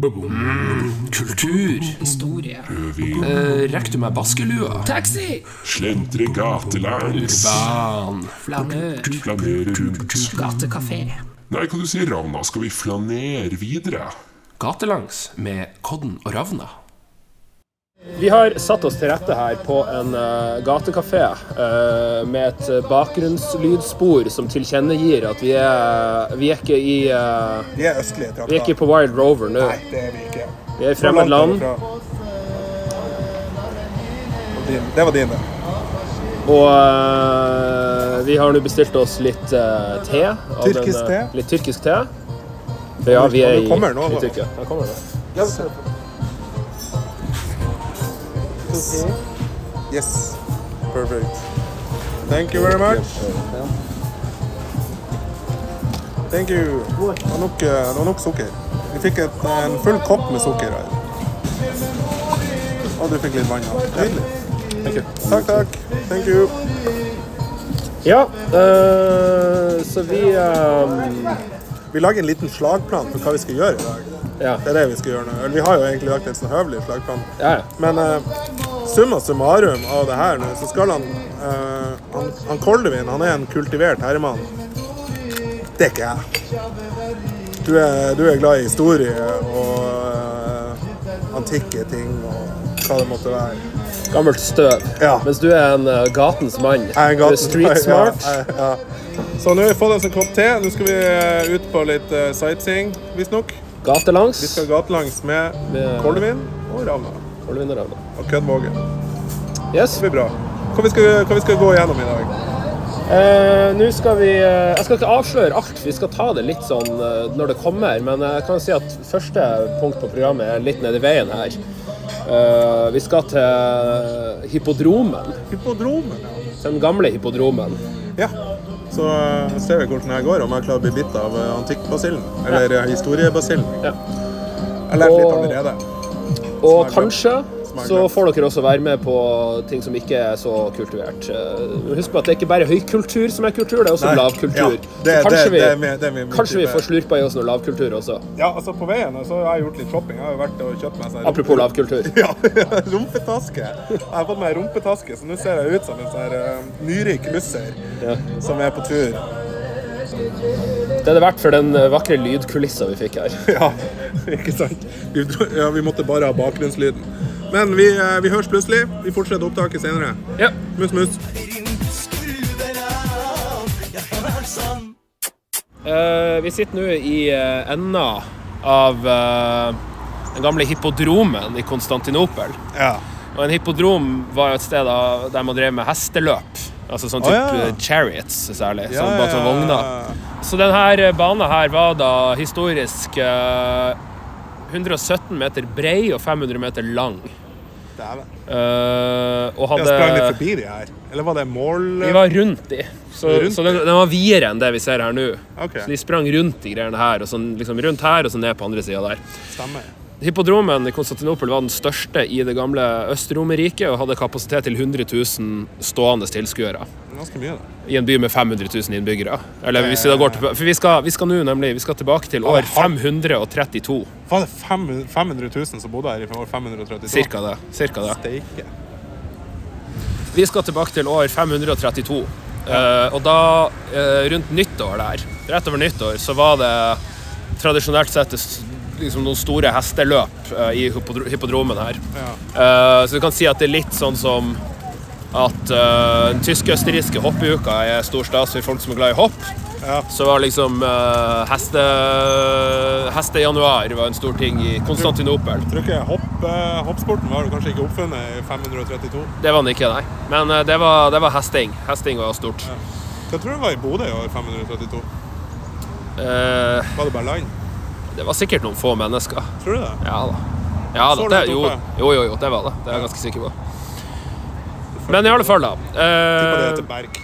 Kultur. Historie. Uh, Rekker du meg baskelua? Taxi! Slentre gatelangs. Urban. Flanør. Flanere rundt. Gatekafé. Nei, hva du sier, Ravna? Skal vi flanere videre? Gatelangs med Kodden og Ravna. Vi har satt oss til rette her på en uh, gatekafé uh, med et bakgrunnslydspor som tilkjennegir at vi er, vi er ikke i uh, Vi er østlige trakter. Vi er ikke på Wild Rover nå. Nei, det er vi ikke. Vi er i fremmed land. Det var din, det. Og uh, vi har nå bestilt oss litt eh, te. Tyrkisk den, eh, te? Litt tyrkisk te. For ja, vi er i, i. Tyrkia. Her kommer det. Yes. Perfect. Thank you very much. Thank you. Det var nok, eh, det var nok sukker. Vi fikk et, en full kopp med sukker her. Og du fikk litt vann. ja. Nydelig. Takk, takk. Thank you. Ja, øh, så vi øh, Vi lager en liten slagplan for hva vi skal gjøre i dag. Ja. Det er det vi skal gjøre nå. Eller, Vi har jo egentlig lagt en sånn høvelig slagplan. ja. ja. Men uh, summa summarum av det her nå, så skal han uh, Han, han Koldevin, han er en kultivert herremann. Det er ikke jeg. Du er, du er glad i historie og uh, antikke ting og hva det måtte være. Gammelt støv. Ja. Mens du er en uh, gatens mann. Jeg er en du er street smart. Ja, ja. Så nå har vi fått oss en kopp te. Nå skal vi ut på litt uh, sightseeing, visstnok. Gatelangs. Vi skal gatelangs med Med- Koldevin og Ravna. Kolvin Og Ravna. Og Kødvågen. Yes. Det blir bra. Hva vi skal, hva vi skal gå gjennom i dag? Eh, Nå skal vi eh, Jeg skal ikke avsløre alt, vi skal ta det litt sånn eh, når det kommer. Men jeg kan si at første punkt på programmet er litt nedi veien her. Eh, vi skal til hippodromen. Hippodromen, ja. Den gamle hippodromen. Ja. Så uh, ser vi hvordan det går, om jeg klarer å bli bitt av uh, antikkbasillen. Eller ja. historiebasillen. Ja. Jeg har lært litt allerede. Og kanskje. Så får dere også være med på ting som ikke er så kultivert. Eh, Husk på at det er ikke bare høykultur som er kultur, det er også Nei. lavkultur. Ja, det- så kanskje det- vi, det er med- det er med- kanskje vi får slurpa i oss noe lavkultur også. Ja, altså På veien så har jeg gjort litt shopping. Jeg har jo vært og kjøpt meg sånn Apropos lavkultur. Ja, rumpetaske. Jeg har fått meg rumpetaske, så nå ser jeg ut som en sånn uh, nyrik russer Ja. som er på tur. Det er det verdt for den eh, vakre lydkulissa vi fikk her. Ja, ikke sant? Vi, ja, vi måtte bare ha bakgrunnslyden. Men vi, uh, vi høres plutselig. Vi fortsetter opptaket senere. Ja. Mus, mus. Uh, vi sitter nå i uh, enda av uh, den gamle hippodromen i Konstantinopel. Ja. Og en hippodrom var jo et sted da, der man drev med hesteløp. Altså sånn type type ja. eh, chariots, særlig. Ja, sånn, bare sånn vogner. Så denne banen her var da historisk eh, 117 meter brei og 500 meter lang. Dæven. Eh, og hadde sprang litt forbi de her. Eller var det mål... Vi var rundt de. Så, Rundt så den, den var videre enn det vi ser her nå. Okay. Så de sprang rundt de greiene her, og sånn, liksom rundt her og så ned på andre sida der. Stemmer. Hippodromen i Konstantinopel var den største i det gamle Øst-Romerriket og hadde kapasitet til 100 000 stående tilskuere. Ganske mye, da. I en by med 500 000 innbyggere. Eller hvis vi da går til, For vi skal, vi skal nå nemlig vi skal tilbake til år 532. Var det 500 500 000 som bodde her i år 532? Cirka det. Cirka det. Steike. Vi skal tilbake til år 532. Uh, og da, uh, rundt nyttår der, rett over nyttår, så var det tradisjonelt sett det- liksom noen store hesteløp eh, i hippodro- hippodromen her. Ja. Eh, så du kan si at det er litt sånn som at uh, den tysk-østerrikske hoppeuka er stor stas for folk som er glad i hopp. Ja. Så var liksom uh, heste, hestejanuar var en stor ting i Konstantinopel. tror ikke hopp, uh, hoppsporten var kanskje ikke oppfunnet i 532. Det var den ikke, nei. Men uh, det, var, det var hesting. Hesting var stort. Hva tror du var i Bodø i år 532? Eh, Var det bare land? Det var sikkert noen få mennesker. Tror du det? Ja da. Ja, da det, jo, jo, jo, jo, det var det. Det er jeg ganske sikker på. Men i alle fall, da. Eh, Berg.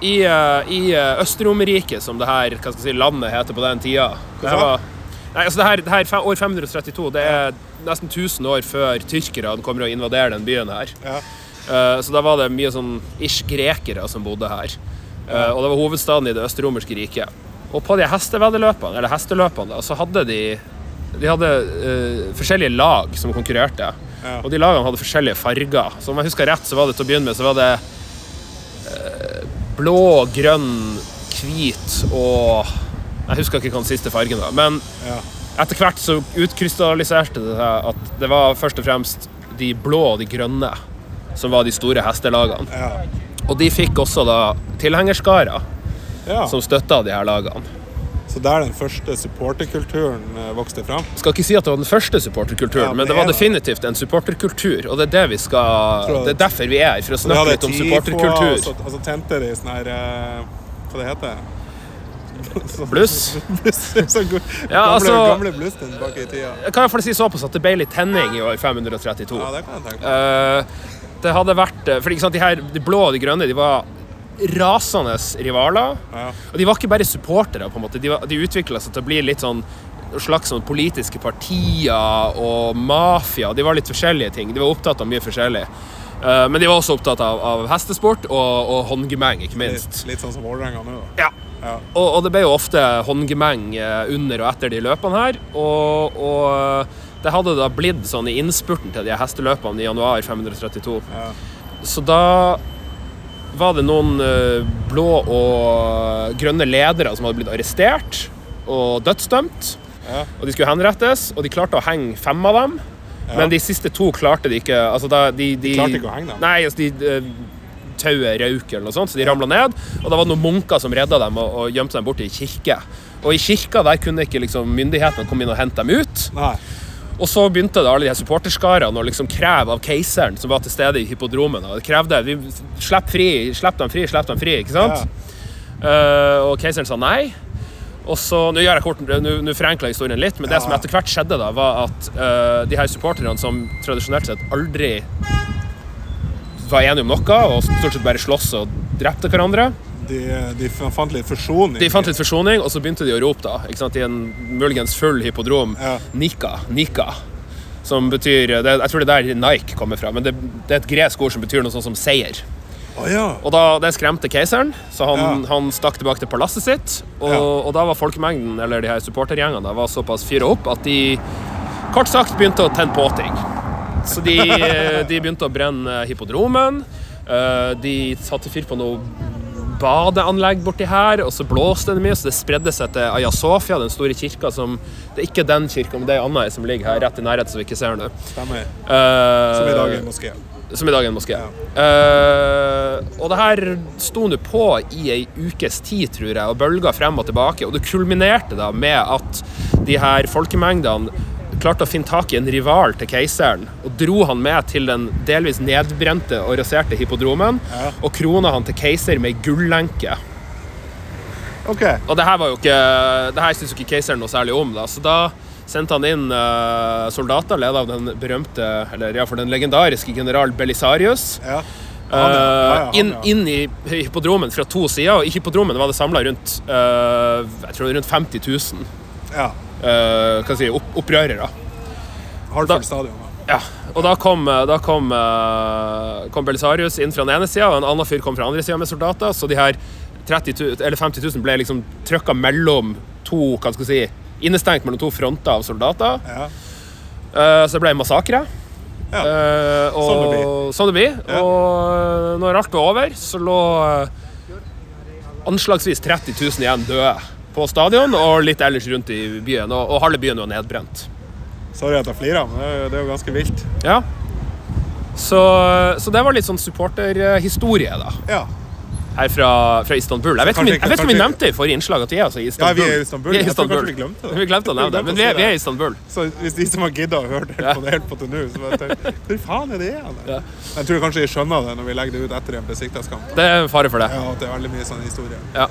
I, eh, i eh, Øst-Romerriket, som det her si, landet heter på den tida det her var, Nei, altså det her, det her År 532 det er nesten 1000 år før tyrkerne kommer og invaderer den byen her. Ja. Uh, så da var det mye sånn ish grekere som bodde her. Eh, og det var hovedstaden i det østromerske riket. Og på de hesteveddeløpene, eller hesteløpene, så hadde de De hadde uh, forskjellige lag som konkurrerte. Ja. Og de lagene hadde forskjellige farger. Så om jeg husker rett, så var det til å begynne med så var det uh, blå, grønn, hvit og Jeg husker ikke hva den siste fargen var. Men Ja. etter hvert så utkrystalliserte det seg at det var først og fremst de blå og de grønne som var de store hestelagene. Ja. Og de fikk også da tilhengerskarer ja. som støtta de her lagene. Så der den første supporterkulturen eh, vokste fram. skal ikke si at det var den første supporterkulturen, Ja, men det det var definitivt en supporterkultur. Og det er det vi skal Det er derfor vi er her, for å snakke litt om supporterkultur. Og så, og så tente de sånn her eh, Hva det heter Bluss. Bluss. Sånn Ja, gamle, altså- gamle bluss bak i tida. Jeg kan iallfall si såpass at det ble litt tenning i år 532. Ja, det kan jeg tenke på. Uh, det hadde vært eh, For de her de blå og de grønne de var rasende rivaler. Ja. Og de var ikke bare supportere, på en måte. De, var- de utvikla seg til å bli litt sånn slags sånn politiske partier og mafia. De var litt forskjellige ting. De var opptatt av mye forskjellig. Uh, men de var også opptatt av, av hestesport og, og håndgemeng, ikke minst. Litt, litt sånn som Vålerenga nå, da. Ja. Ja. Og, og det ble jo ofte håndgemeng eh, under og etter de løpene her. Og, og eh, det hadde da blitt sånn i innspurten til de hesteløpene i januar 532. Ja. Så da var det noen eh, blå og grønne ledere som hadde blitt arrestert og dødsdømt. Ja. Og de skulle henrettes, og de klarte å henge fem av dem. Men de siste to klarte de ikke. Altså da, de, de, klarte ikke å henge dem? Nei, altså de eh, tauet røyk eller noe sånt, så de ramla ned. Og da var det noen munker som redda dem og, og gjemte dem bort i kirke. Og i kirka der kunne ikke liksom, myndighetene komme inn og hente dem ut. Nei. Og så begynte det alle de her supporterskarene å liksom kreve av keiseren som var til stede i hippodromen. Og krevde vi, Slipp fri, slipp dem fri, slipp dem fri. ikke sant? Eh, og keiseren sa nei. Og så, Nå gjør jeg kort, nå forenkler jeg historien litt, men det Ja. som etter hvert skjedde, da, var at uh, de her supporterne som tradisjonelt sett aldri var enige om noe, og stort sett bare sloss og drepte hverandre, De, de fant litt forsoning. de fant litt forsoning, og så begynte de å rope da, ikke sant, i en muligens full hippodrom Ja. Nika, Nika. Som betyr det, Jeg tror det er der Nike kommer fra, men det, det er et gresk ord som betyr noe sånt som seier. Oh, ja. Og da, Det skremte keiseren, så han, Ja. han stakk tilbake til palasset sitt. Og, Ja. og da var folkemengden, eller de her supportergjengene, var såpass fyra opp at de kort sagt begynte å tenne på ting. Så de, de begynte å brenne hippodromen. eh, De satte fyr på noe badeanlegg borti her, og så blåste det mye, så det spredde seg til Aya Sofia, den store kirka som Det er ikke den kirka, men det er ei anna som ligger her rett i nærheten, som vi ikke ser nå. Stemmer. Eh, Som i dag er en moské. som i dag er en moské. Eh, og det her sto nå på i ei ukes tid, tror jeg, og bølga frem og tilbake. Og det kulminerte da med at de her folkemengdene klarte å finne tak i en rival til keiseren og dro han med til den delvis nedbrente og raserte hippodromen Ja. og krona han til keiser med ei gullenke. OK. Og det her var jo ikke Det her syntes jo ikke keiseren noe særlig om, da, så da sendte han inn uh, soldater ledet av den berømte, eller ja, for den legendariske general Belisarius. Ja. Eh, Han, ja. Ja, ja, han, inn, ja. inn i hippodromen fra to sider. Og i hippodromen var det samla rundt uh, jeg tror rundt 50 000 ja. Eh, hva si, opp, opprørere. Hartford Da- stadion. Ja, og da kom, eh, da kom, eh, kom Belisarius inn fra den ene sida, og en annen fyr kom fra den andre sida med soldater. Så de her 30 000, eller 50 000 ble liksom trykka mellom to hva skal si, Innestengt mellom to fronter av soldater. Ja. Uh, så det ble massakre. Ja. Uh, og, sånn det blir. Sånn det blir. Ja. Og eh, når alt var over, så lå eh, anslagsvis 30 000 igjen døde på stadion og litt ellers rundt i byen. Og, og halve byen var nedbrent. Sorry at jeg flirer, men det er, jo- det er jo ganske vilt. Ja. Så, så det var litt sånn supporterhistorie, da. Ja. Her fra, fra Istanbul. Jeg vet, ikke om vi, kanskje nevnte i forrige innslag at vi er altså i ja, Istanbul. vi er i Istanbul. Vi er i Jeg tror Istanbul. kanskje vi glemte det. Vi glemte å nevne det, men vi er, vi er i Istanbul. Så hvis de som har gidda å høre Ja. på det helt på til nå, så bare jeg Hvor faen er det igjen? Ja. Jeg tror kanskje de skjønner det når vi legger det ut etter en besiktighetskamp. Det er fare for det. Ja, at det er veldig mye sånn historie. Ja.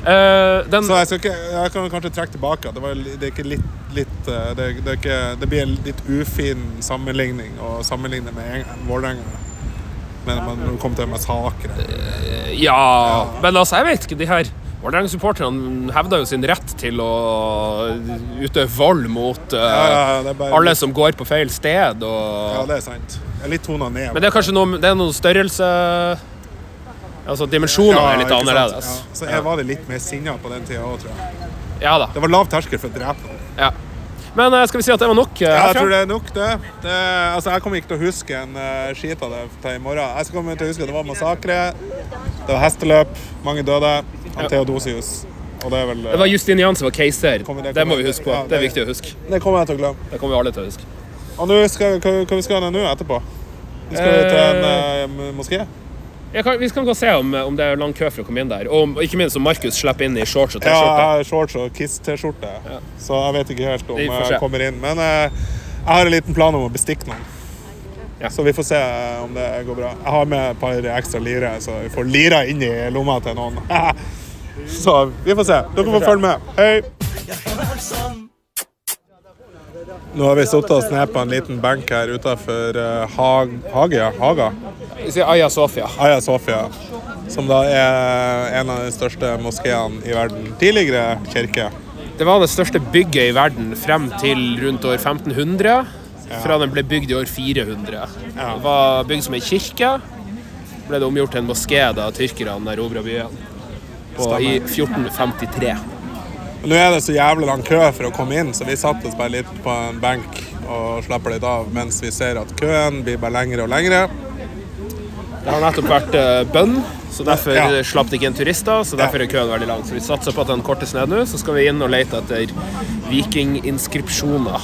Uh, den, Så jeg, ikke, jeg kan kanskje trekke tilbake det, var, det er ikke litt, litt eh, det, det, er ikke, det blir en litt ufin sammenligning å sammenligne med Eng- Vålerenga. Men man- når det kom til massakre ja, men altså, jeg vet ikke. De her Vålerenga-supporterne hevda jo sin rett til å utøve vold mot uh, ja, ja, bare, alle som går på feil sted. Og, Ja, det er sant. Jeg er litt tona ned. Men det er kanskje noe, det er noe størrelse Altså, dimensjonene er litt annerledes. Ja. Så jeg var det litt mer sinna på den tida òg, tror jeg. Ja da. Det var lav terskel for å drepe noen. Ja. Men eh, skal vi si at det var nok Ja, Jeg tror det er nok, det. det altså, jeg kommer ikke til å huske en uh, skit av det til i morgen. Jeg skal komme til å huske at det var massakre, det var hesteløp, mange døde. Han Theodosius. Og det vel eh, Det var Justinian som var keiser. Det- Det må vi huske på. ja, Det er viktig å huske. Det kommer jeg til å glemme. Det kommer vi alle til å huske. Og nå skal, hva, hva vi skal nå etterpå? Vi skal vi til en uh, moské? Kan, vi skal gå og se om, om det er lang kø for å komme inn der. Og og ikke minst om Markus slipper inn i shorts og T-skjorte. Ja, shorts og Kiss-T-skjorte, så jeg vet ikke helt om jeg kommer inn. Men eh, jeg har en liten plan om å bestikke noen. Ja. Så vi får se eh, om det går bra. Jeg har med et par ekstra lire, så vi får lira inn i lomma til noen. så vi får se. Dere får følge med. Hei! Nå har vi sittet ned på en liten benk her utafor Hag Hage, Haga. Vi sier Aya Sofia. Aya Sofia, som da er en av de største moskeene i verden. Tidligere kirke. Det var det største bygget i verden frem til rundt år 1500. Fra den ble bygd i år 400. Det var bygd som ei kirke. Ble det omgjort til en moské da tyrkerne erobra byen. På, I 1453. Nå er det så jævlig lang kø for å komme inn, så vi satte oss bare litt på en benk og slapper litt av mens vi ser at køen blir bare lengre og lengre. Det har nettopp vært eh, bønn, så derfor Ja. slapp det ikke inn turister. Så derfor er køen veldig lang. Så vi satser på at den kortes ned nå. Så skal vi inn og lete etter vikinginskripsjoner.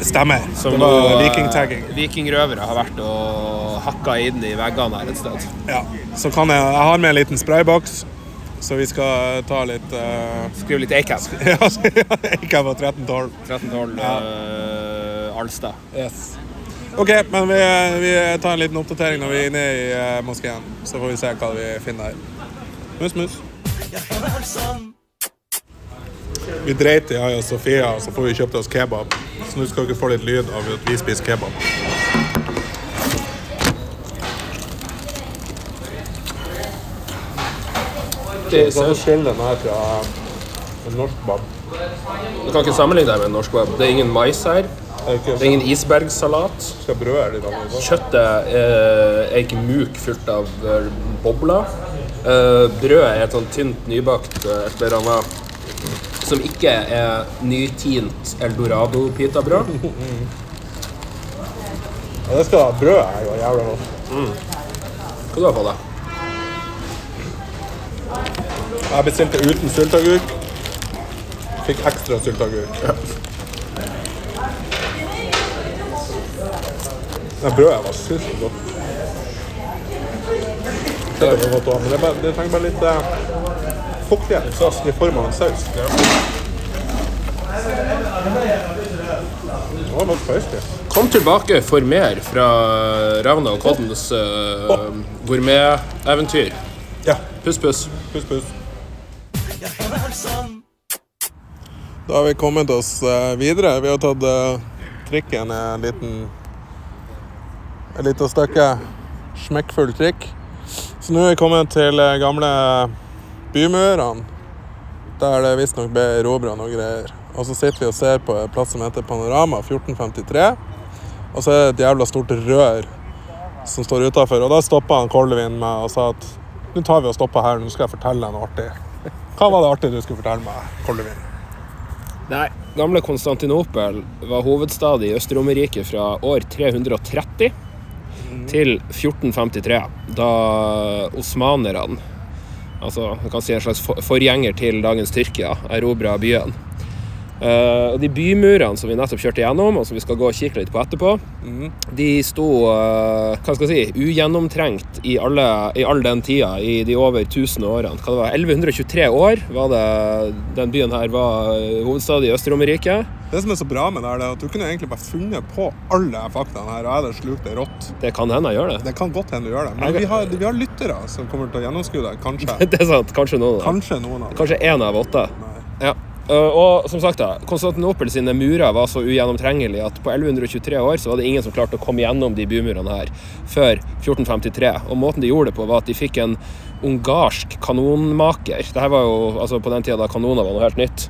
Stemmer. Som det var eh, vikingtagging. Vikingrøvere har vært og hakka inn i veggene her et sted. Ja. Så kan jeg, jeg har med en liten sprayboks, så vi skal ta litt uh, Skriv litt Acab. Ja, ikke på 1312. 1312 uh, Alstad. Yes. OK, men vi, vi tar en liten oppdatering når vi er inne i uh, moskeen. Så får vi se hva vi finner her. Mus, mus. Vi dreit i Aya Sofia, så får vi kjøpt oss kebab. Så nå skal dere få litt lyd av at vi spiser kebab. Det skiller den her fra en norsk bab. Du kan ikke sammenligne deg med en norsk bab. Det er ingen mais her. Er det er ingen isbergsalat. Er? Kjøttet er ikke muk fylt av eh, bobler. Eh, brødet er et sånn tynt, nybakt eh, et eller annet som ikke er nytint eldorado-pitabrød. Ja, det skal brødet er jo jævla godt. Hva du har på deg? Jeg bestilte uten sylteagurk. Fikk ekstra sylteagurk. Det brødet var sykt godt. Det var godt også, men det, bare, det trenger bare litt eh, fuktighet i sausen i form av en saus. Det var nok feisty. Kom tilbake for mer fra Ravna og Koddens uh, gourmeteventyr. Ja, Puss, puss. puss, puss. Da har vi kommet oss eh, videre. Vi har tatt eh, trikken en liten Et lite stykke smekkfull trikk. Så nå er vi kommet til eh, gamle bymurene, der det visstnok ble erobra noe greier. Og så sitter vi og ser på en plass som heter Panorama 1453. Og så er det et jævla stort rør som står utafor. Og da stoppa han Koldevin meg og sa at nå tar vi og stopper her, nå skal jeg fortelle deg noe artig. Hva var det artige du skulle fortelle meg, Koldevin? Nei. Gamle Konstantinopel var hovedstad i Øst-Romerriket fra år 330 til 1453, da osmanerne, altså kan si en slags forgjenger til dagens Tyrkia, erobra byen. Eh, og de bymurene som vi nettopp kjørte gjennom, og som vi skal gå og kikke litt på etterpå, de sto uh, hva skal jeg si, ugjennomtrengt i, alle, i all den tida, i de over 1000 årene. Hva det var, 1123 år var det den byen her var eh, hovedstad i Øst-Romerriket. Det som er så bra med det, her, er at du kunne egentlig bare funnet på alle faktaene her, og jeg hadde slukt det rått. Det kan hende jeg gjør det. Det kan godt hende du gjør det, men vi har, vi har lyttere som kommer til å gjennomskue det. Kanskje. Det er sant. Kanskje noen. Kanskje noen av dem. Kanskje én av åtte. Nei. Ja. Uh, og som sagt da, Konstantinopel sine murer var så ugjennomtrengelige at på 1123 år så var det ingen som klarte å komme gjennom de bymurene her før 1453. Og måten de gjorde det på, var at de fikk en ungarsk kanonmaker. Dette var jo altså på den tida da kanoner var noe helt nytt.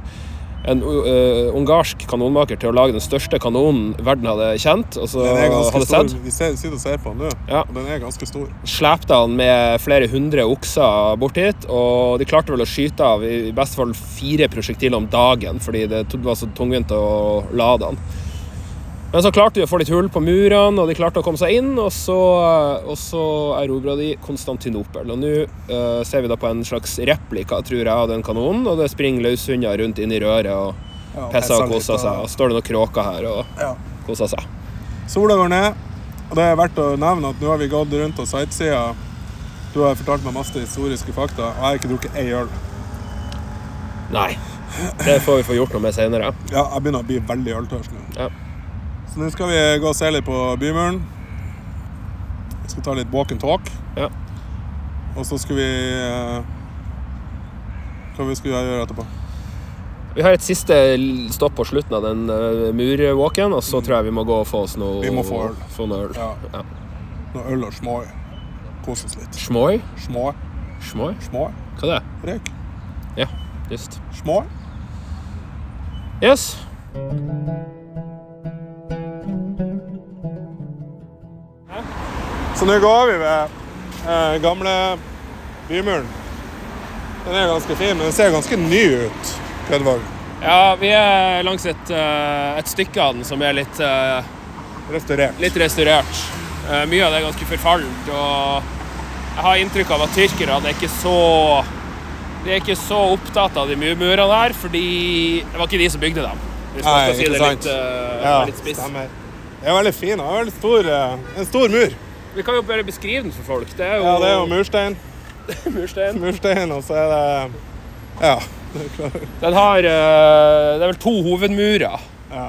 En uh, ungarsk kanonmaker til å lage den største kanonen verden hadde kjent. Og så hadde sett. Vi ser, sitter og ser på den nå, Ja. og den er ganske stor. Slepte han med flere hundre okser bort hit, og de klarte vel å skyte av i beste fall fire prosjektiler om dagen, fordi det var så tungvint å lade han. Men så klarte de å få litt hull på murene, og de klarte å komme seg inn, og så, og så erobra de Konstantinopel. Og nå uh, ser vi da på en slags replika, tror jeg, av den kanonen, og det springer løshunder rundt inn i røret og Ja, pisser og litt, koser seg. Og står det noen kråker her og Ja. koser seg. Sola går ned, og det er verdt å nevne at nå har vi gått rundt og sightseer. Du har fortalt meg masse historiske fakta, og jeg har ikke drukket ei øl. Nei. Det får vi få gjort noe med seinere. Ja, jeg begynner å bli veldig øltørst nå. Ja. Så nå skal vi gå og se litt på bymuren. Vi skal ta litt walk and talk. Ja. Og så skal vi eh, Hva vi skal vi gjøre etterpå? Vi har et siste stopp på slutten av den uh, murwalken, og så tror jeg vi må gå og få oss noe Vi må få øl. Få noe øl. Ja. Ja. Noe øl og små. Kose oss litt. Schmoi? Små. Schmoi? Små. Hva er det? Røyk. Ja, just. Små. Yes. Så nå går vi ved eh, gamle bymuren. Den er ganske fin, men den ser ganske ny ut. Kødvåg. Ja, vi er langs et, eh, et stykke av den som er litt, eh, Restaurert. litt restaurert. Eh, mye av det er ganske forfallent, og jeg har inntrykk av at tyrkerne er ikke så de er ikke så opptatt av de murene her, fordi det var ikke de som bygde dem. Hvis man Nei, skal si det litt, uh, Ja, litt spiss. stemmer. Det er veldig fin. Det er veldig stor, uh, en stor mur. Vi kan jo bare beskrive den for folk. Det er jo, Ja, det er jo murstein. murstein. Murstein, og så er det Ja. det klart. Den har eh, Det er vel to hovedmurer. ja.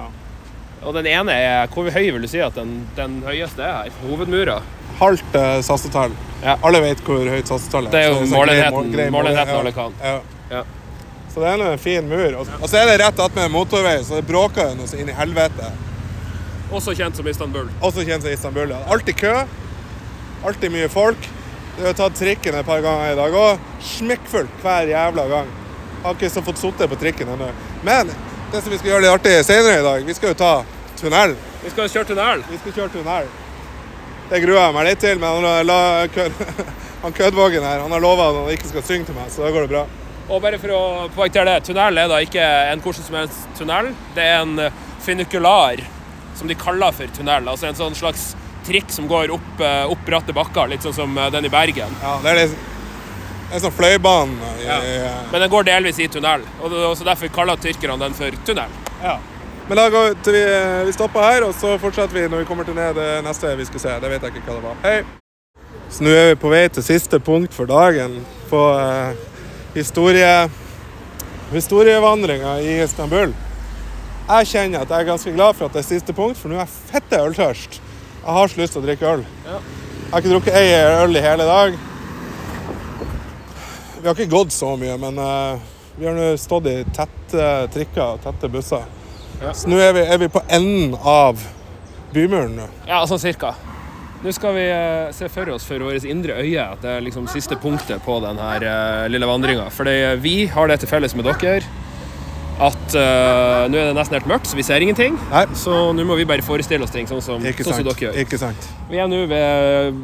Og den ene er Hvor høy vil du si at den, den høyeste er her? Hovedmura? Halvt eh, sassetall. Ja. Alle vet hvor høyt satsetallet er. Det er jo målenheten- mål- ja. alle kan. Ja. Ja. Så det er en fin mur. Og og så er det rett attmed motorvei, så det bråker jo noe inn i helvete. Også kjent som Istanbul. Også kjent som Istanbul. ja. Alltid kø. Alltid mye folk. Vi har tatt trikken et par ganger i dag òg. Smekkfullt hver jævla gang. Har ikke så fått sittet på trikken ennå. Men det som vi skal gjøre litt artig senere i dag, vi skal jo ta tunnel. Vi skal kjøre tunnel. Vi skal kjøre tunnel. Det gruer jeg meg litt til, men han, kødvågen han her, han har lova at han ikke skal synge til meg, så da går det bra. Og bare for å poengtere det, tunnel er da ikke en hvordan som helst tunnel. Det er en finukular, som de kaller for tunnel. Altså en sånn slags trikk som går opp, eh, opp bratte bakker, litt sånn som eh, den i Bergen. Ja, det er litt en sånn fløybane. Ja. Men den går delvis i tunnel, og så derfor kaller tyrkerne den for tunnel. Ja. Men da går vi, vi, vi stopper her, og så fortsetter vi når vi kommer til ned det neste vi skal se. Det vet jeg ikke hva det var. Hei! Så nå er vi på vei til siste punkt for dagen på eh, historie, historievandringa i Istanbul. Jeg kjenner at jeg er ganske glad for at det er siste punkt, for nå er jeg fette øltørst. Jeg har så lyst til å drikke øl. Ja. Jeg har ikke drukket ei øl i hele dag. Vi har ikke gått så mye, men uh, vi har nå stått i tette trikker og tette busser. Ja. Så nå er vi, er vi på enden av bymuren nå. Ja, sånn cirka. Nå skal vi eh, se for oss for vårt indre øye at det er liksom siste punktet på denne uh, lille vandringa. For vi har det til felles med dere at uh, nå er det nesten helt mørkt, så vi ser ingenting. Nei. Så nå må vi bare forestille oss ting sånn som, sånn som dere gjør. Vi er nå ved uh,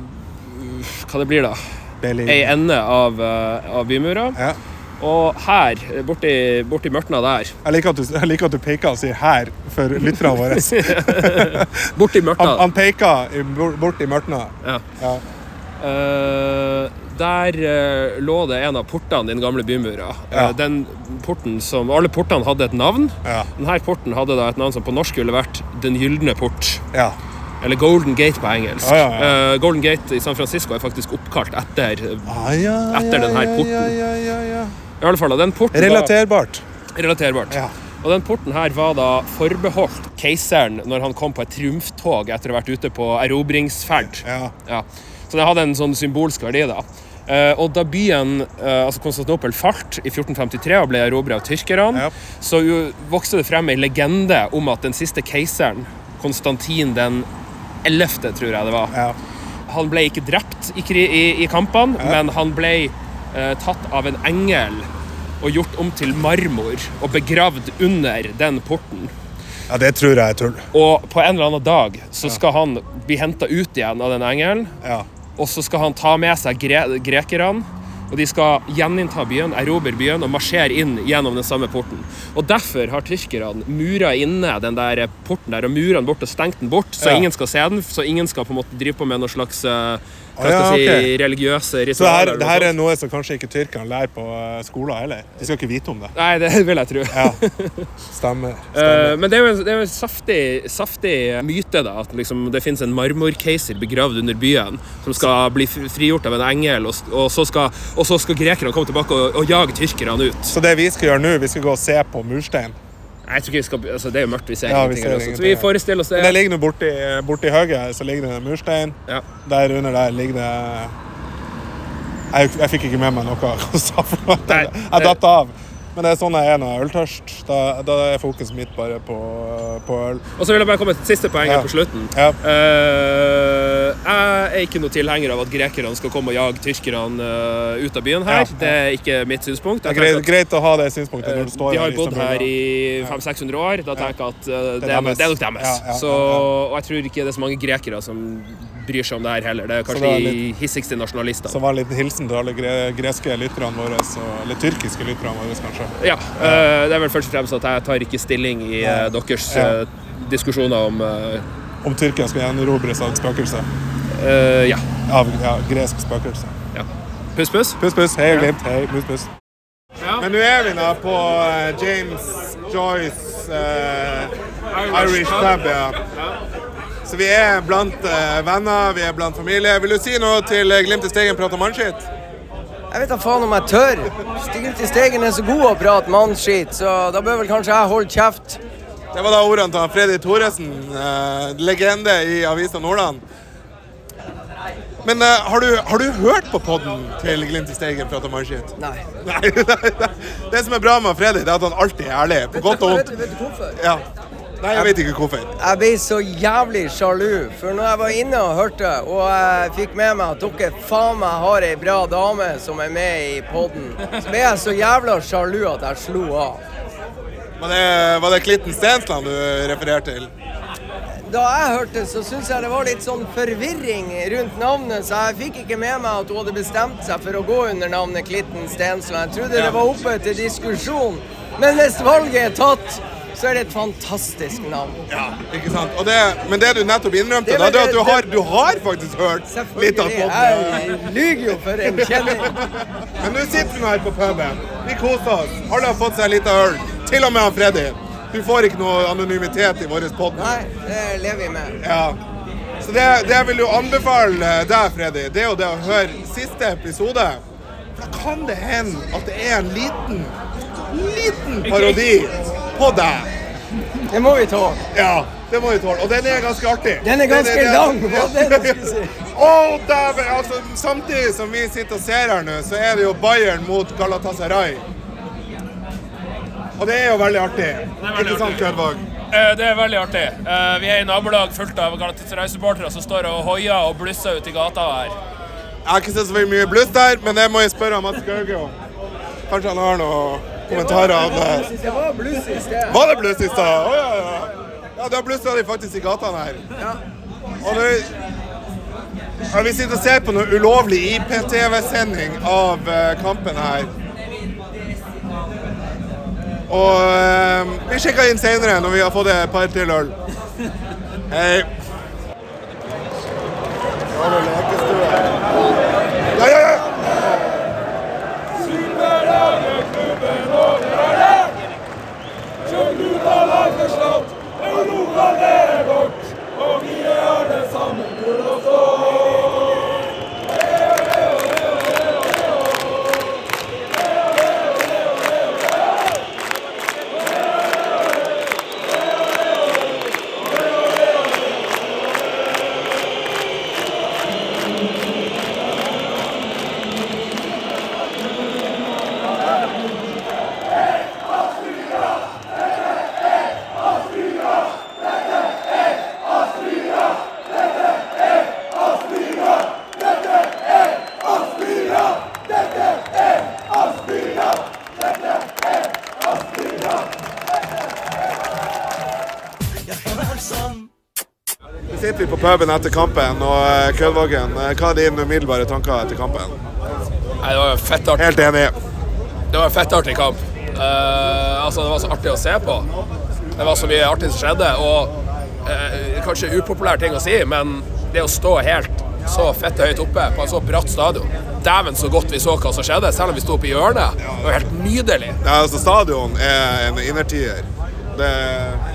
hva det blir da? Berlin. Ei ende av, uh, av bymura. Ja. Og her, borti, borti mørtna der Jeg liker, at du, liker at du peker og sier 'her' for lytterne våre. Borti mørtna. Han, han peker i, bort bort i mørtna. Ja. Ja. Eh, der eh, lå det en av portene i den gamle bymura. Eh, Ja. den porten som, Alle portene hadde et navn. Ja. Denne porten hadde da et navn som på norsk ville vært Den gylne port. ja. Eller Golden Gate på engelsk. Ja, ja, ja. Uh, Golden Gate i San Francisco er faktisk oppkalt etter Ah, ja, Etter den her porten. Ja, ja, ja, ja. I alle fall, den porten Relaterbart. var relaterbart. Ja. Og den porten her var da forbeholdt keiseren når han kom på et triumftog etter å ha vært ute på erobringsferd. Ja. Ja. Så det hadde en sånn symbolsk verdi, da. Eh, og da byen, eh, altså Konstantinopel, falt i 1453 og ble erobret av tyrkerne, Ja. så vokste det frem ei legende om at den siste keiseren, Konstantin den 11., tror jeg det var, Ja. han ble ikke drept i, i, i kampene, men han ble eh, tatt av en engel og gjort om til marmor og begravd under den porten. Ja, det tror jeg er tull. Og på en eller annen dag så skal han bli henta ut igjen av den engelen, Ja. Og så skal han ta med seg gre grekerne. Og de skal gjeninnta byen, erobre byen og marsjere inn gjennom den samme porten. Og Derfor har tyrkerne mura inne den der porten der, og mura den bort og stengt den bort, så Ja. ingen skal se den. Så ingen skal på en måte drive på med noe slags eh, hva ja, skal jeg si, ok. religiøse Så ritualer. her, det her er noe som kanskje ikke tyrkerne lærer på eh, skolen heller. De skal ikke vite om det. Nei, det vil jeg tro. Ja, stemmer. Stemmer. Uh, men det er jo en, det er jo en saftig, saftig myte da, at liksom, det finnes en marmorkeiser begravd under byen som skal bli frigjort av en engel, og, og, så, skal, og så skal grekerne komme tilbake og, og jage tyrkerne ut. Så det vi skal gjøre nå, vi skal gå og se på murstein. Nei, Jeg tror ikke vi skal, altså, Det er jo mørkt, vi ser Ja, vi ingenting. ser eller ingenting, så vi forestiller oss det. Men det ligger nå borti, borti høyet, så ligger det en murstein. Ja. Der under der ligger det Jeg, jeg fikk ikke med meg noe sa Jeg datt av. Men det er sånn jeg er når jeg er øltørst. Da, da er fokuset mitt bare på, på øl. Og så vil jeg bare komme til siste poeng Ja. på slutten. Ja. Uh, jeg er ikke noe tilhenger av at grekerne skal komme og jage tyrkerne uh, ut av byen her. Ja. Det er ikke mitt synspunkt. Det er greit, greit å ha det synspunktet eh, når du står de har bodd her i 500-600 år. Da tenker jeg at uh, det, Det er det er nok deres. Så. Og jeg tror ikke det er så mange grekere som bryr seg om det her heller. Det er kanskje det er de hissigste nasjonalistene. Så var en liten hilsen til alle gre greske lytterne våre, eller tyrkiske lytterne våre, kanskje. Ja, eh, det er vel først og fremst at jeg tar ikke stilling i eh, deres eh, diskusjoner om Om Tyrkia skal gjenerobres av et spøkelse. eh, Ja. Av ja, gresk spøkelse. ja. Puss, puss. Puss, puss. Hei og glimt. Hei, puss, puss. Ja. Men nå er vi da på James Joyce uh, Irish pub. Ja. Så vi er blant uh, venner, vi er blant familie. Vil du si noe til Glimt i Steigen prater mannskitt? Jeg vet da faen om jeg tør. Glimt i Stegen er så god å prate mannskit, så da bør vel kanskje jeg holde kjeft. Det var da ordene til Freddy Thoresen, eh, legende i Avisa Nordland. Men eh, har, du, har du hørt på podden til Glimt i Steigen prate mannskitt? Nei. Nei, nei, nei. Det som er bra med Freddy, det er at han alltid er ærlig. På godt og vondt. vet du hvorfor? Ja. Nei, jeg vet ikke hvorfor. Jeg ble så jævlig sjalu, for når jeg var inne og hørte, og jeg fikk med meg at dere faen meg har ei bra dame som er med i podden, så ble jeg så jævla sjalu at jeg slo av. Var det, var det Klitten Stensland du refererte til? Da jeg hørte, så syns jeg det var litt sånn forvirring rundt navnet, så jeg fikk ikke med meg at hun hadde bestemt seg for å gå under navnet Klitten Stensland. Jeg trodde det var oppe til diskusjon, men hvis valget er tatt, så er det et fantastisk navn. Ja, ikke sant? Og det, men det du nettopp innrømte, Det da, det er at du har, du har faktisk hørt litt av podden. Jeg lyver jo for en kjenning. Men nå sitter vi her på puben. Vi koser oss. Alle har fått seg en liten øl. Til og med han Freddy. Du får ikke noe anonymitet i vår pod. Nei, det lever vi med. Ja. Så det, det jeg vil jo anbefale deg, Freddy, det er jo det å høre siste episode. Da kan det hende at det er en liten, liten parodi på deg. Det må vi tåle. Ja, det må vi tåle. Og den er ganske artig. Den er ganske Den lang, hva det du skulle si. Altså, samtidig som vi sitter og ser her nå, så er det jo Bayern mot Galatasaray. Og det er jo veldig artig. veldig Ikke sant. Kødvåg? Eh, Det er veldig artig. Eh, Vi er i nabolag fullt av Galatasaray-supportere som står og hoier og blusser ute i gata her. Jeg har ikke sett så mye bluss der, men det må jeg spørre Mats Gauge om. Kanskje han har noen kommentarer om det. Det var bluss i sted. Var det bluss i stad? Å ja, ja. Ja, da blussa de faktisk i gatene her. Og nå ja, Vi sitter og ser på noe ulovlig IPTV-sending av eh, kampen her. Og eh, vi sjekker inn senere når vi har fått et par til øl. Hei. Ja, ja, ja. Puben etter kampen, og eh, Kødvågen, eh, hva er dine umiddelbare tanker etter kampen? Nei, det var jo fettartig. Helt enig. Det var en fettartig kamp. Uh, altså, det var så artig å se på. Det var så mye artig som skjedde. Og uh, kanskje upopulær ting å si, men det å stå helt så fette høyt oppe på en så bratt stadion Dæven, så godt vi så hva som skjedde, selv om vi sto i hjørnet. Det var helt nydelig. Ja, altså, stadion er en innertier. Det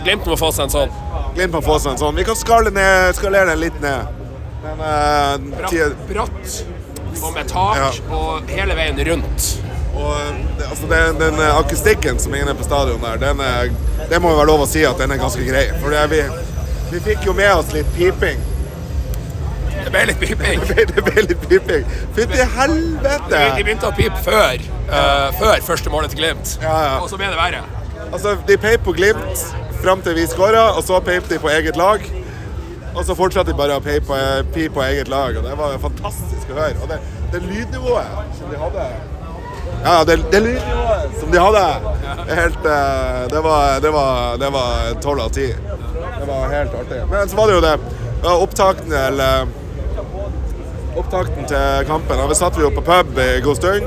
Glimt må få seg en sånn. Glimt må få seg en sånn. Vi kan skale ned, skalere den litt ned. Men eh, Bratt, bratt og med tak, Ja. og hele veien rundt. Og altså den, den eh, akustikken som er inne på stadion der, den er, det må jo være lov å si at den er ganske grei. For vi, vi fikk jo med oss litt piping. Det ble litt piping. Det ble litt piping. Fytti helvete! de begynte å pipe før, uh, før første målet til Glimt. Ja, ja. Og så ble det verre. Altså, de peip på Glimt fram til vi skåra, og så peip de på eget lag. Og så fortsatte de bare å peipe på, pip på eget lag, og det var fantastisk å høre. Og det, det lydnivået som de hadde Ja, det, det lydnivået som de hadde, helt eh, Det var Det var, det var 12 av 10. Det var helt artig. Men så var det jo det. Det opptakten eller Opptakten til kampen. Da satt vi jo på pub i god stund.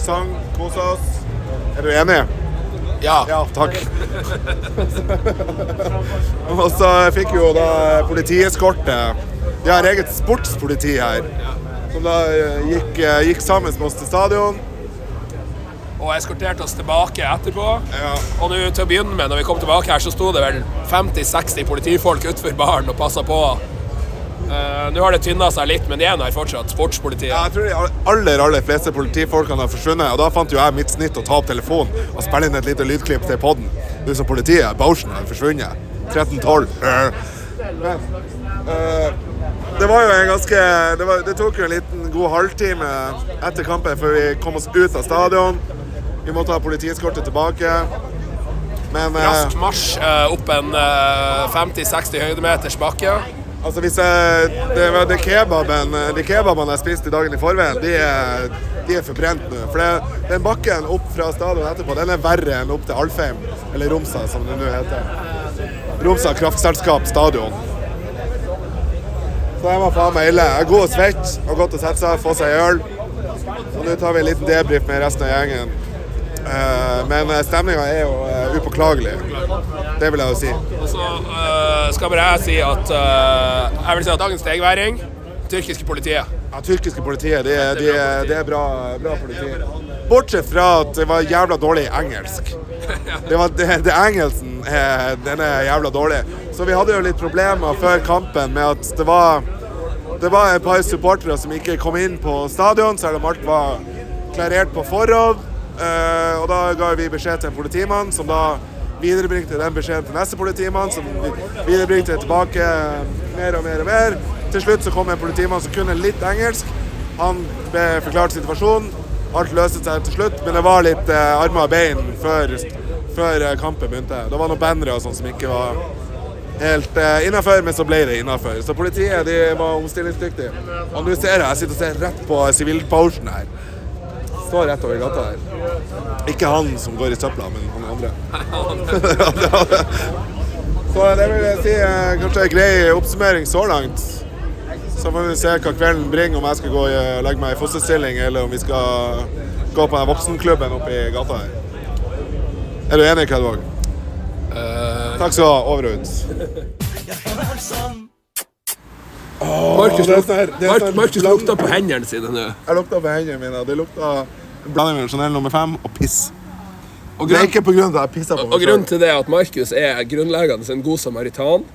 Sang, kosa oss. Er du enig? Ja. Ja, takk. og så fikk jo da politieskorte. De har eget sportspoliti her. Som da eh, gikk, eh, gikk sammen med oss til stadion. Og eskorterte oss tilbake etterpå. Ja. Og nå til å begynne med, når vi kom tilbake her, så sto det vel 50-60 politifolk utenfor baren og passa på. Eh, nå har det tynna seg litt, men igjen her fortsatt sportspolitiet. Ja, jeg tror de aller aller fleste politifolkene har forsvunnet. Og da fant jo jeg mitt snitt å ta opp telefonen og spille inn et lite lydklipp til podden. Du som politiet, Bauschen, har forsvunnet. 13-12. Men uh, det var jo en ganske det, var, det tok jo en liten god halvtime etter kampen før vi kom oss ut av stadion. Vi måtte ha politieskortet tilbake. Men eh, Rask marsj eh, opp en eh, 50-60 høydemeters bakke. Altså hvis jeg, det, det kebaben, de kebabene jeg spiste dagen i forveien, de er, de er forbrent nå. For det, den bakken opp fra stadion etterpå, den er verre enn opp til Alfheim, eller Romsa som det nå heter. Romsa kraftselskap stadion. Så den var faen meg ille. Jeg er god og svett, og godt å sette seg, få seg øl. Og nå tar vi en liten debrief med resten av gjengen. Eh, men stemninga er jo eh, upåklagelig. Det vil jeg jo si. Og så uh, skal bare jeg si at uh, Jeg vil si at dagens stegværing tyrkiske politiet. Ja, tyrkiske politiet, det er, de er, det er bra, bra politi. Bortsett fra at det var jævla dårlig engelsk. Det var, det, det engelsken er, den er jævla dårlig. Så vi hadde jo litt problemer før kampen med at det var det var et par supportere som ikke kom inn på stadion, selv om alt var klarert på forhånd. Eh, og da ga vi beskjed til en politimann, som da viderebringte den beskjeden til neste politimann, som viderebringte tilbake mer og mer og mer. Til slutt så kom en politimann som kunne litt engelsk. Han ble forklart situasjonen. Alt løste seg til slutt, men det var litt eh, armer og bein før, før eh, kampen begynte. Det var noen bannere og sånn som ikke var helt eh, innafor, men så ble det innafor. Så politiet de var omstillingsdyktige. Og nå ser jeg jeg sitter og ser rett på sivilposten her. Står rett over gata her. Ikke han som går i søpla, men han andre. så det vil jeg si eh, kanskje en grei oppsummering så langt. Så får vi se hva kvelden bringer, om jeg skal gå og legge meg i fosterstilling, eller om vi skal gå på den voksenklubben oppe i gata her. Er du enig, Kedvåg? Takk skal du ha. Over og ut. Markus, sånn sånn Markus lukta på hendene sine nå. Jeg lukta på hendene mine. Det lukta en blanding med Chanel nummer fem og piss. Og, Det er ikke på grunn av at jeg pissa på og grunnen til det er at Markus er grunnleggende en god samaritan.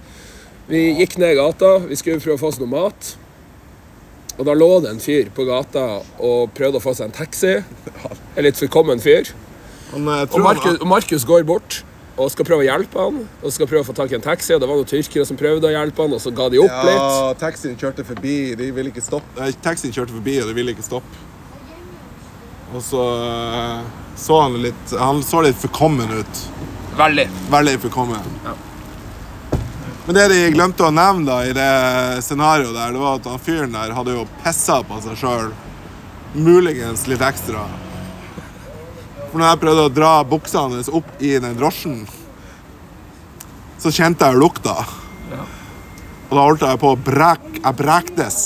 Vi gikk ned gata, vi skulle prøve å få oss noe mat. Og da lå det en fyr på gata og prøvde å få seg en taxi. En litt forkommen fyr. Han, Og Markus, Markus går bort og skal prøve å hjelpe han. Og skal prøve å få tak i en taxi, og det var noen tyrkere som prøvde å hjelpe han, og så ga de opp litt. ja, taxien kjørte forbi. De ville ikke stoppe. Nei, taxien kjørte forbi, og de ville ikke stoppe. Og så eh, så han litt Han så litt forkommen ut. Veldig. Veldig forkommen. Men det de glemte å nevne da i det scenarioet der, det var at han fyren der hadde jo pissa på seg sjøl. Muligens litt ekstra. For når jeg prøvde å dra buksa hans opp i den drosjen, så kjente jeg lukta. Ja. Og da holdt jeg på å brek, Jeg brektes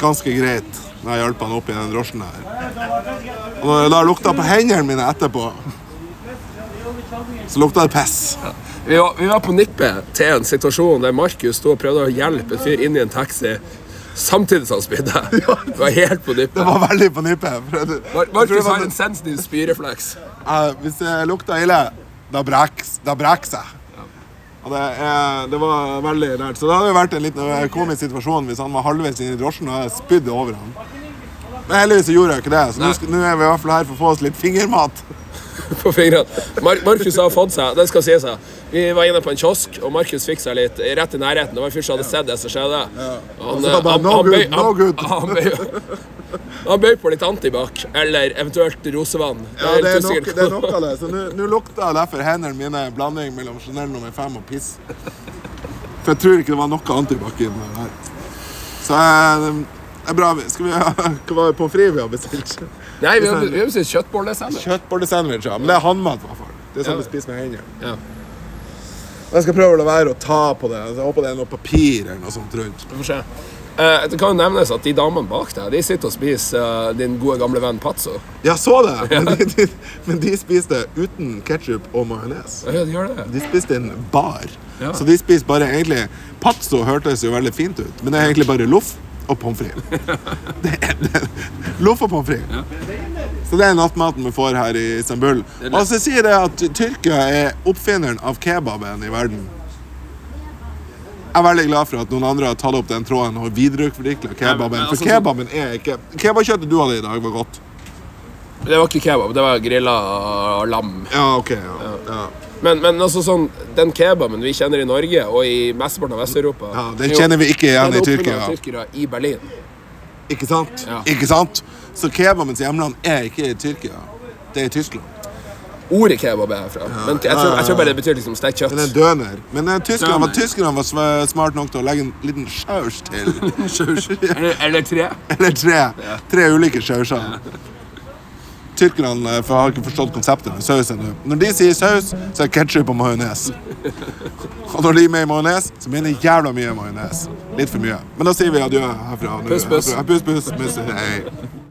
ganske greit når jeg hjalp han opp i den drosjen der. Og da lukta på hendene mine etterpå, så lukta det piss. Vi var, vi var på nippet til en situasjon der Markus sto og prøvde å hjelpe en fyr inn i en taxi samtidig som han spydde. Det var helt på Det var veldig på nippet. jeg Markus har en sensitiv spyrefleks. Uh, hvis det lukta ille, da brekker jeg. Og det, er, det var veldig rart. Så det hadde jo vært en litt komisk situasjon hvis han var halvveis inn i drosjen og jeg spydde over ham. Men heldigvis gjorde jeg ikke det, så nå er vi i hvert fall her for å få oss litt fingermat. på fingrene. Mar Markus har fått seg Det skal si seg. Vi var inne på en kiosk, og Markus fikk seg litt rett i nærheten. Det var en fyr som hadde sett det som skjedde. Han, han, han, han, bøy- han bøy på litt antibac, eller eventuelt rosevann. Ja, det er nok, det er nok av det. Så nå- lukter derfor hendene mine blanding mellom Chanel nummer fem og piss. For jeg tror ikke det var noe antibac i den her. Så det er bra. Skal vi ha Hva var det pommes frites vi har bestilt? Nei, vi har vi har bestilt kjøttbollesandwich. Kjøttbollesandwich, ja. Men det er håndmat, i hvert fall. Det er sånn Ja. vi spiser med hendene. Ja. Jeg skal prøve å la være å ta på det. Jeg håper det er noe papir eller noe sånt rundt. Vi får se. Eh, det kan jo nevnes at de damene bak deg De sitter og spiser eh, din gode gamle venn Pazzo. Ja, så det, men de, de, men de spiste uten ketsjup og majones. Ja, de gjør det. De spiste en bar. Ja. Så de spiser bare egentlig Pazzo hørtes jo veldig fint ut, men det er egentlig bare loff og pommes frites. Det det Loff og pommes frites. Så det er nattmaten vi får her i Istanbul. Og så sier det at Tyrkia er oppfinneren av kebaben i verden. Jeg er veldig glad for at noen andre har tatt opp den tråden og videreutvikla kebaben. men For altså, kebaben er ikke Kebabkjøttet du hadde i dag, var godt. Det var ikke kebab, det var grilla lam. Ja, OK. Ja. Ja. Men, men altså sånn, den kebaben vi kjenner i Norge og i mesteparten av Vest-Europa Ja, den kjenner vi ikke igjen den er i oppfunnet Tyrkia. av tyrkere i Berlin. Ikke sant? Ikke sant? Så kebabens hjemland er ikke i Tyrkia. Det er i Tyskland. Ordet kebab er herfra. Men jeg tror, jeg tror bare det betyr liksom stekt kjøtt. Det er døner. Men uh, tyskerne var, tyskerne var smart nok til å legge en liten saus til. eller, eller tre. Eller tre. Tre ulike sauser. Tyrkerne eh, for har ikke forstått konseptet med saus ennå. Når de sier saus, så er ketsjup og majones. Og når de er med i majones, så mener de jævla mye majones. Litt for mye. Men da sier vi adjø herfra. nå. Puss, puss. Puss, puss. puss.